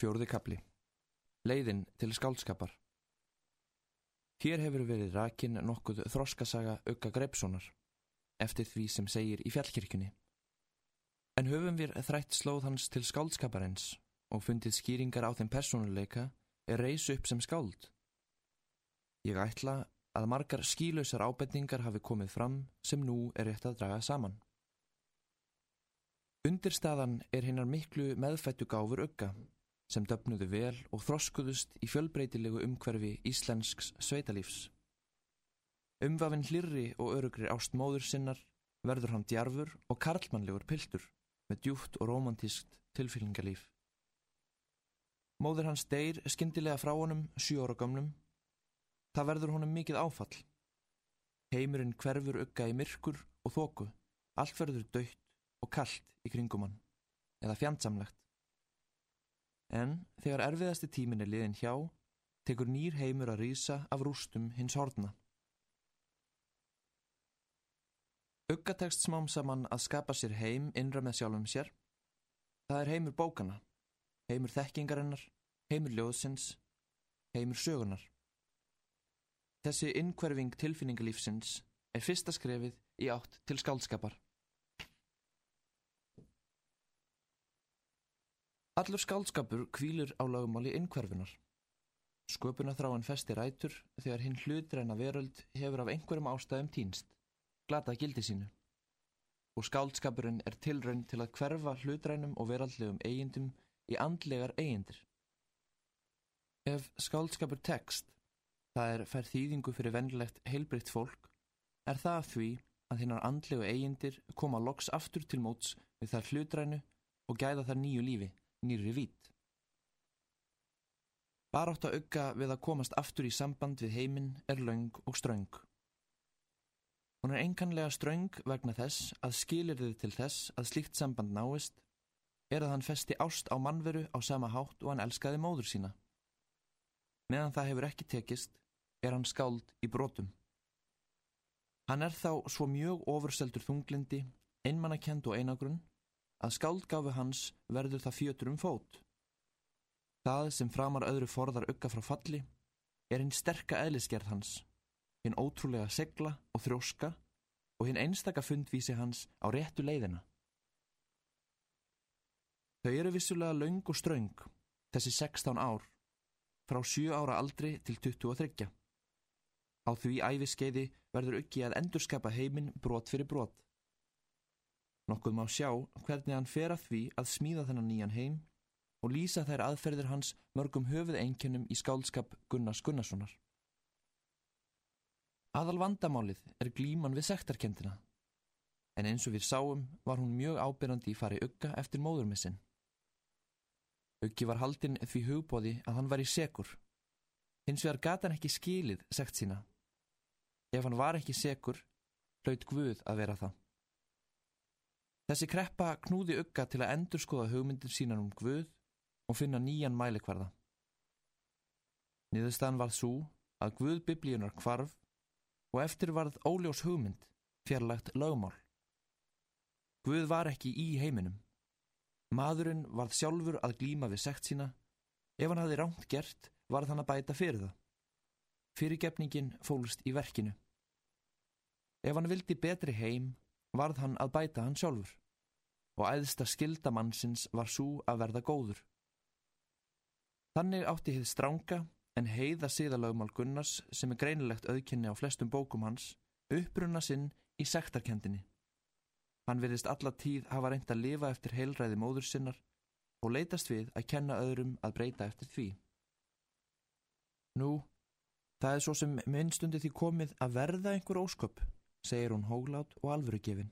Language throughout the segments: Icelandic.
Fjóruði kapli. Leiðin til skálskapar. Hér hefur verið rakin nokkuð þroskasaga Ugga Greipssonar, eftir því sem segir í fjallkirkjunni. En höfum við þrætt slóð hans til skáldskaparins og fundið skýringar á þeim personuleika er reysu upp sem skáld. Ég ætla að margar skílausar ábendingar hafi komið fram sem nú er rétt að draga saman. Undirstaðan er hinnar miklu meðfættu gáfur Ugga sem döfnuðu vel og þroskuðust í fjölbreytilegu umhverfi íslensks sveitalífs. Umvafinn hlirri og örugri ást móður sinnar verður hann djarfur og karlmannlegur piltur með djúft og romantískt tilfyllingalíf. Móður hans deyr skindilega frá honum sjú ára gamnum. Það verður honum mikið áfall. Heimurinn hverfur ugga í myrkur og þóku, allt verður dögt og kallt í kringum hann, eða fjandsamlegt. En þegar erfiðasti tímin er liðin hjá, tekur nýr heimur að rýsa af rústum hins hortna. Ugga tekst smám saman að skapa sér heim innra með sjálfum sér. Það er heimur bókana, heimur þekkingarinnar, heimur ljóðsins, heimur sögunar. Þessi innkverfing tilfinningalífsins er fyrsta skrefið í átt til skálskapar. Allur skáldskapur kvílur á lögumáli innkverfinar. Sköpuna þráin festi rætur þegar hinn hlutræna veröld hefur af einhverjum ástæðum týnst, glata gildi sínu. Og skáldskapurinn er tilraun til að hverfa hlutrænum og veraldlegum eigindum í andlegar eigindir. Ef skáldskapur tekst, það er fær þýðingu fyrir venlegt heilbritt fólk, er það því að hinnar andlegu eigindir koma loks aftur til móts við þar hlutrænu og gæða þar nýju lífi nýri vít. Barátt að ugga við að komast aftur í samband við heiminn er laung og ströng. Hún er enkanlega ströng vegna þess að skilir þið til þess að slíkt samband náist er að hann festi ást á mannveru á sama hátt og hann elskaði móður sína. Meðan það hefur ekki tekist er hann skáld í brotum. Hann er þá svo mjög ofurseldur þunglindi, einmannakend og einagrunn að skáldgáfu hans verður það fjötur um fót. Það sem framar öðru forðar ugga frá falli er hinn sterka eðlisgerð hans, hinn ótrúlega segla og þróska og hinn einstaka fundvísi hans á réttu leiðina. Þau eru vissulega laung og ströng, þessi 16 ár, frá 7 ára aldri til 23. Á því æfiskeiði verður uggi að endurskapa heiminn brot fyrir brot. Nokkuð má sjá hvernig hann fer að því að smíða þennan nýjan heim og lýsa þær aðferðir hans mörgum höfuð einkennum í skálskap Gunnars Gunnarssonar. Aðal vandamálið er glíman við sektarkendina, en eins og við sáum var hún mjög ábyrrandi í fari ugga eftir móðurmissin. Uggi var haldinn því hugbóði að hann var í sekur, hins vegar gata hann ekki skilið sekt sína. Ef hann var ekki sekur, hlaut Guð að vera það. Þessi kreppa knúði ugga til að endur skoða hugmyndir sínan um Guð og finna nýjan mælikvarða. Niðurstaðan var svo að Guð biblíunar kvarf og eftir varð óljós hugmynd, fjarlægt lögmál. Guð var ekki í heiminum. Maðurinn varð sjálfur að glíma við sekt sína. Ef hann hafi ránt gert, varð hann að bæta fyrir það. Fyrirgefningin fólst í verkinu. Ef hann vildi betri heim, varð hann að bæta hann sjálfur og æðsta skildamannsins var svo að verða góður. Þannig átti hið stránga en heiða síðalögumál Gunnars sem er greinilegt auðkynni á flestum bókum hans upprunna sinn í sektarkendinni. Hann verðist alla tíð hafa reynd að lifa eftir heilræði móður sinnar og leytast við að kenna öðrum að breyta eftir því. Nú, það er svo sem minnstundi því komið að verða einhver ósköp, segir hún hóglát og alvörugefin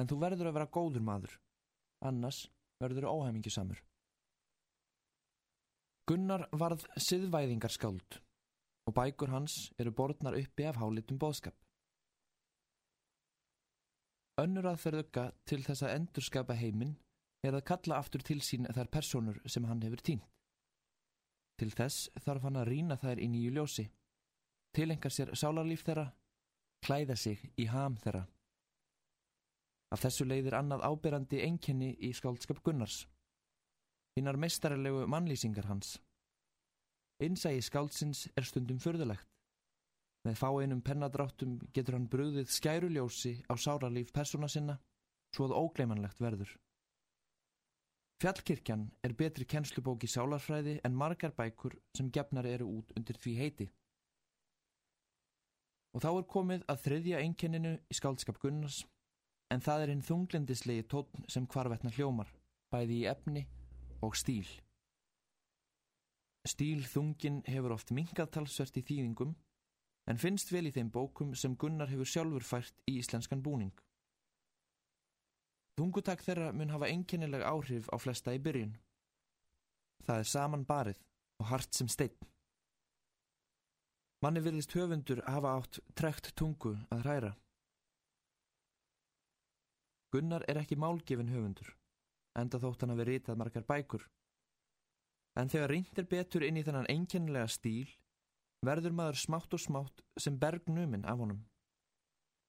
en þú verður að vera góður maður, annars verður þú óhæmingisamur. Gunnar varð siðvæðingarskáld og bækur hans eru borðnar uppi af hálitum bóðskap. Önnur aðferðuga til þess að endurskapa heiminn er að kalla aftur til sín þær personur sem hann hefur tínt. Til þess þarf hann að rína þær í nýju ljósi, tilenga sér sálarlíf þeirra, klæða sig í ham þeirra. Af þessu leiðir annað ábyrrandi enkenni í skáldskap Gunnars. hinnar meistarlegu mannlýsingar hans. Innsægi skáldsins er stundum förðulegt. Með fáeinum pennadráttum getur hann brúðið skæruljósi á sáralíf persóna sinna, svo að ógleimanlegt verður. Fjallkirkjan er betri kennslubóki sálarfræði en margar bækur sem gefnar eru út undir því heiti. Og þá er komið að þriðja einkenninu í skáldskap Gunnars, en það er hinn þunglindislegi tótn sem hvarvetna hljómar, bæði í efni og stíl. Stíl þungin hefur oft mingaðtalsvert í þýðingum, en finnst vel í þeim bókum sem Gunnar hefur sjálfur fært í íslenskan búning. Tungutak þeirra mun hafa einkennileg áhrif á flesta í byrjun. Það er saman barið og hart sem steinn. Manni vilist höfundur hafa átt trekt tungu að hræra. Gunnar er ekki málgefin höfundur, enda þótt hann að vera ritað margar bækur. En þegar reyndir betur inn í þennan einkennilega stíl, verður maður smátt og smátt sem bergnuminn af honum.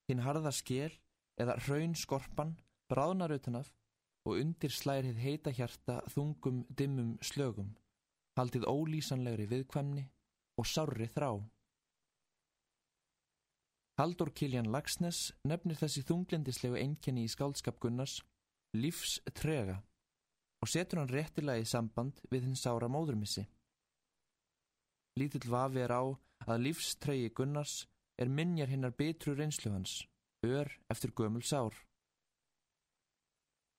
Hinn harða skél eða raun skorpan bráðnar utanaf og undir slærið heita hjarta þungum dimmum slögum, haldið ólýsanlegri viðkvæmni og sárri þrá. Haldur Kiljan Lagsnes nefnir þessi þunglindislegu einkenni í skáldskap Gunnars lífstrega og setur hann réttilega í samband við hins sára móðurmissi. Lítill vafi er á að lífstregi Gunnars er minjar hinnar betru reynslu hans, ör eftir gömul sár.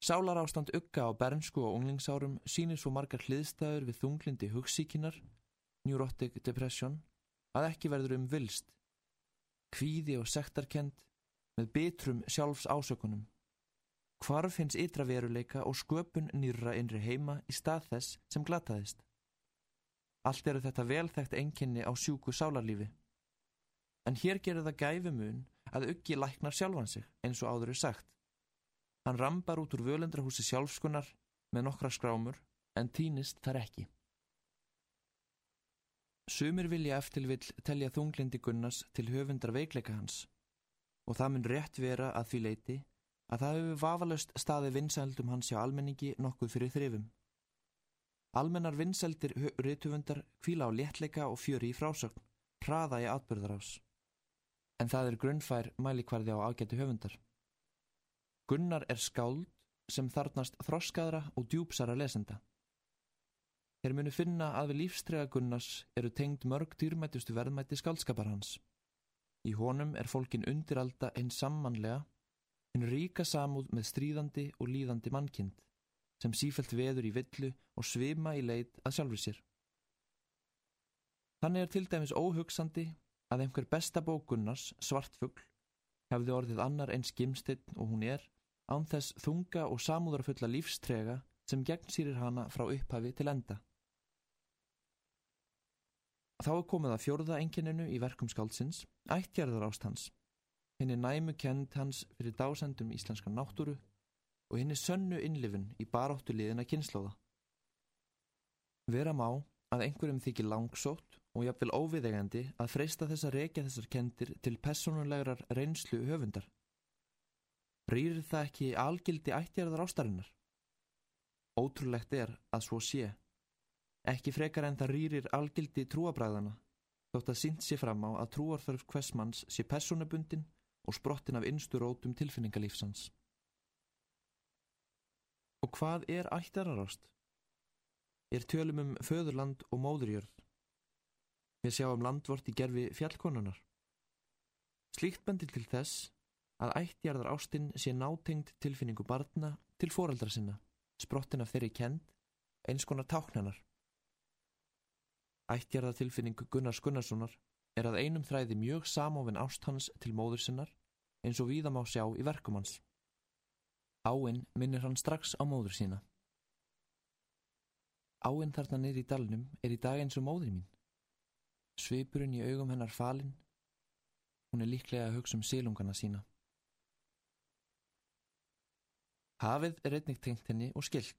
Sálar ástand ugga á bernsku og unglingsárum sínir svo margar hliðstæður við þunglindi hugsíkinar, neurotic depression, að ekki verður um vilst, kvíði og sektarkend með bitrum sjálfs ásökunum. Hvarf hins ytra veruleika og sköpun nýra innri heima í stað þess sem glataðist. Allt eru þetta velþægt enginni á sjúku sálarlífi. En hér gerir það gæfumun að uggi læknar sjálfan sig, eins og áður er sagt. Hann rambar út úr völendrahúsi sjálfskunnar með nokkra skrámur, en týnist þar ekki. Sumir vilja eftir vill telja þunglindi Gunnars til höfundar veikleika hans og það mun rétt vera að því leiti að það hefur vafalöst staði vinsældum hans hjá almenningi nokkuð fyrir þrifum. Almennar vinsældir reytuvundar kvíla á léttleika og fjöri í frásögn, hraða í atbyrðarás. En það er grunnfær mælikvarði á ágæti höfundar. Gunnar er skáld sem þarnast þroskaðra og djúpsara lesenda. Þeir munu finna að við lífstrega Gunnars eru tengd mörg dýrmætustu verðmætti skáldskapar hans. Í honum er fólkin undiralda einn sammanlega, einn ríka samúð með stríðandi og líðandi mannkind, sem sífælt veður í villu og svima í leit að sjálfur sér. Þannig er til dæmis óhugsandi að einhver besta bók Gunnars, Svartfugl, hefði orðið annar einn skimstinn og hún er, án þess þunga og samúðarfulla lífstrega sem gegnsýrir hana frá upphafi til enda. Þá er komið að fjórða enginninu í verkum skáldsins, ættjarðar ást hans, henni næmu kend hans fyrir dásendum íslenska náttúru og henni sönnu innlifun í baráttu liðina kynnslóða. Vera má að einhverjum þykir langsótt og jafnvel óviðegandi að freysta þess að reykja þessar kendir til personulegar reynslu höfundar. Rýrir það ekki algildi ættjarðar ástarinnar? Ótrúlegt er að svo sé. Ekki frekar en það rýrir algildi trúabræðana, þótt að sínt sé fram á að trúarþörf hversmanns sé personabundin og sprottin af innstu rótum tilfinningalífsans. Og hvað er ættararást? Er tölum um föðurland og móðurjörð. Við sjáum landvort í gerfi fjallkonunar. Slíkt bendir til þess að ættjarðar ástinn sé nátengt tilfinningu barna til foreldra sinna, sprottin af þeirri kend, eins konar táknanar. Ættjarðatilfinning Gunnars Gunnarssonar er að einum þræði mjög samofinn ást hans til móður sinnar eins og víða má sjá í verkum hans. Áinn minnir hann strax á móður sína. Áinn þarna niður í dalnum er í dag eins og móður mín. Svipurinn í augum hennar falinn. Hún er líklega að hugsa um sílungana sína. Hafið er einnig tengt henni og skilt.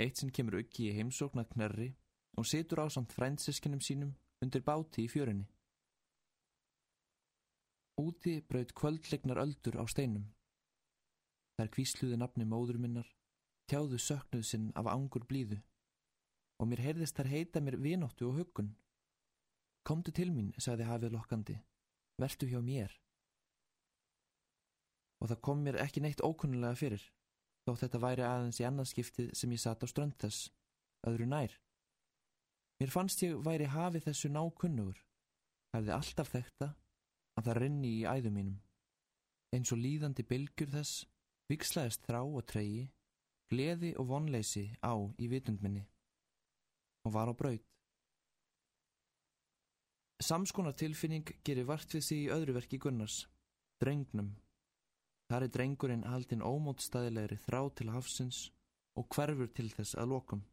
Eitt sinn kemur auki í heimsóknað knerri og situr á samt frændsiskinum sínum undir báti í fjörinni. Úti braut kvöldlegnar öldur á steinum. Þær kvísluði nafni móður minnar tjáðu söknuð sinn af ángur blíðu og mér heyrðist þær heita mér vinóttu og huggun. Komdu til mín, sagði hafið lokkandi, vertu hjá mér. Og það kom mér ekki neitt ókunnulega fyrir, þótt þetta væri aðeins í annarskiptið sem ég satt á strönd þess, öðru nær. Mér fannst ég væri hafið þessu nákunnugur, hefði alltaf þekta að það rinni í æðu mínum. Eins og líðandi bylgjur þess, vikslaðist þrá og treyi, gleði og vonleysi á í vitundminni og var á braut. Samskonar tilfinning gerir vart við sig í öðru verki Gunnars, drengnum. Þar er drengurinn haldinn ómótstæðilegri þrá til hafsins og hverfur til þess að lokum,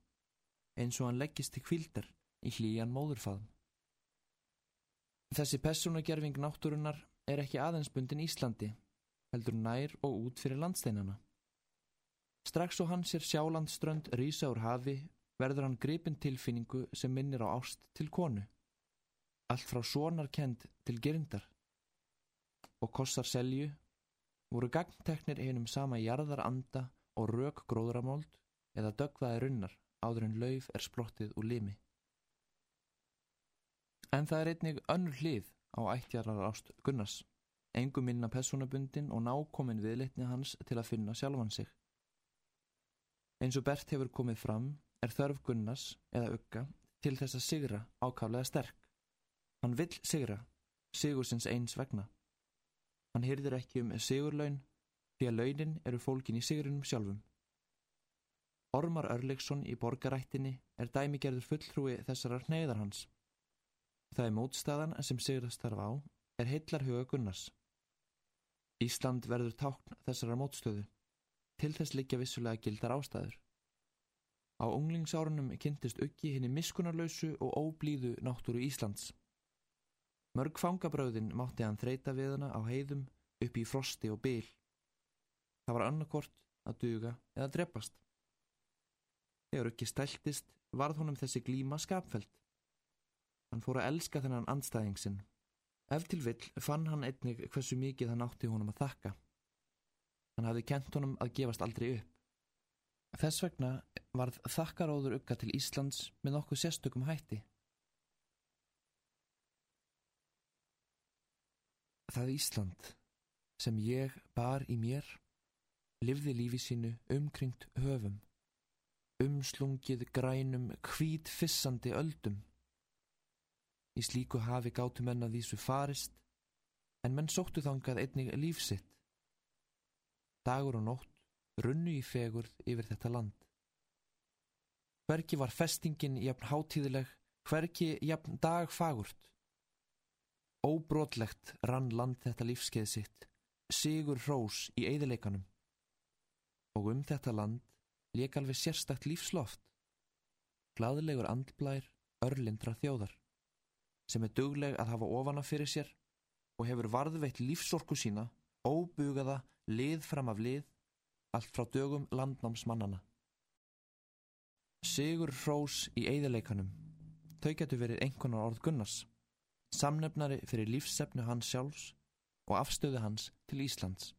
eins og hann leggist til kvildar í hlýjan móðurfaðum. Þessi personagerfing náttúrunar er ekki aðeinsbundin Íslandi, heldur nær og út fyrir landsteinana. Strax og hann sér sjálandströnd rýsa úr hafi verður hann gripin tilfinningu sem minnir á ást til konu. Allt frá sonarkend til gerindar. Og kossar selju voru gagnteknir einum sama jarðar anda og rauk gróðramóld eða dögvaði runnar áður en lauf er splottið úr limi. En það er einnig önnur hlið á ættjarrar ást Gunnars, engum minna personabundin og nákomin viðleitni hans til að finna sjálfan sig. Eins og Bert hefur komið fram er þörf Gunnars eða Ugga til þess að sigra ákaflega sterk. Hann vill sigra, sigursins eins vegna. Hann hyrðir ekki um sigurlaun því að launin eru fólkin í sigurinnum sjálfum. Ormar Örleksson í borgarættinni er dæmigerður fulltrúi þessarar hneiðar hans. Það er mótstæðan sem sigrast þarf á er heillar huga Gunnars. Ísland verður tákn þessarar mótstöðu. Til þess liggja vissulega gildar ástæður. Á unglingsárunum kynntist Uggi henni miskunarlausu og óblíðu náttúru Íslands. Mörg fangabröðin mátti hann þreita við hana á heiðum upp í frosti og byl. Það var annarkort að duga eða dreppast. Þegar Uggi stæltist varð honum þessi glíma skapfelt. Hann fór að elska þennan andstæðingsinn. Ef til vill fann hann einnig hversu mikið hann átti honum að þakka. Hann hafði kent honum að gefast aldrei upp. Þess vegna varð þakkaróður ugga til Íslands með nokkuð sérstökum hætti. Það Ísland sem ég bar í mér livði lífi sínu umkringt höfum, umslungið grænum hvít fissandi öldum. Í slíku hafi gátu menna því svo farist, en menn sóttu þangað einnig lífsitt. Dagur og nótt runnu í fegurð yfir þetta land. Hverki var festingin jafn hátíðileg, hverki jafn dagfagurt. Óbrótlegt rann land þetta lífskeið sitt, sigur hrós í eigðileikanum. Og um þetta land leik alveg sérstakt lífsloft. Glaðlegur andblær, örlindra þjóðar, sem er dugleg að hafa ofana fyrir sér og hefur varðveitt lífsorku sína, óbugaða, lið fram af lið, allt frá dögum landnámsmannana. Sigur hrós í eigðileikanum. Þau getur verið einhvernar orð Gunnars, samnefnari fyrir lífsefnu hans sjálfs og afstöðu hans til Íslands.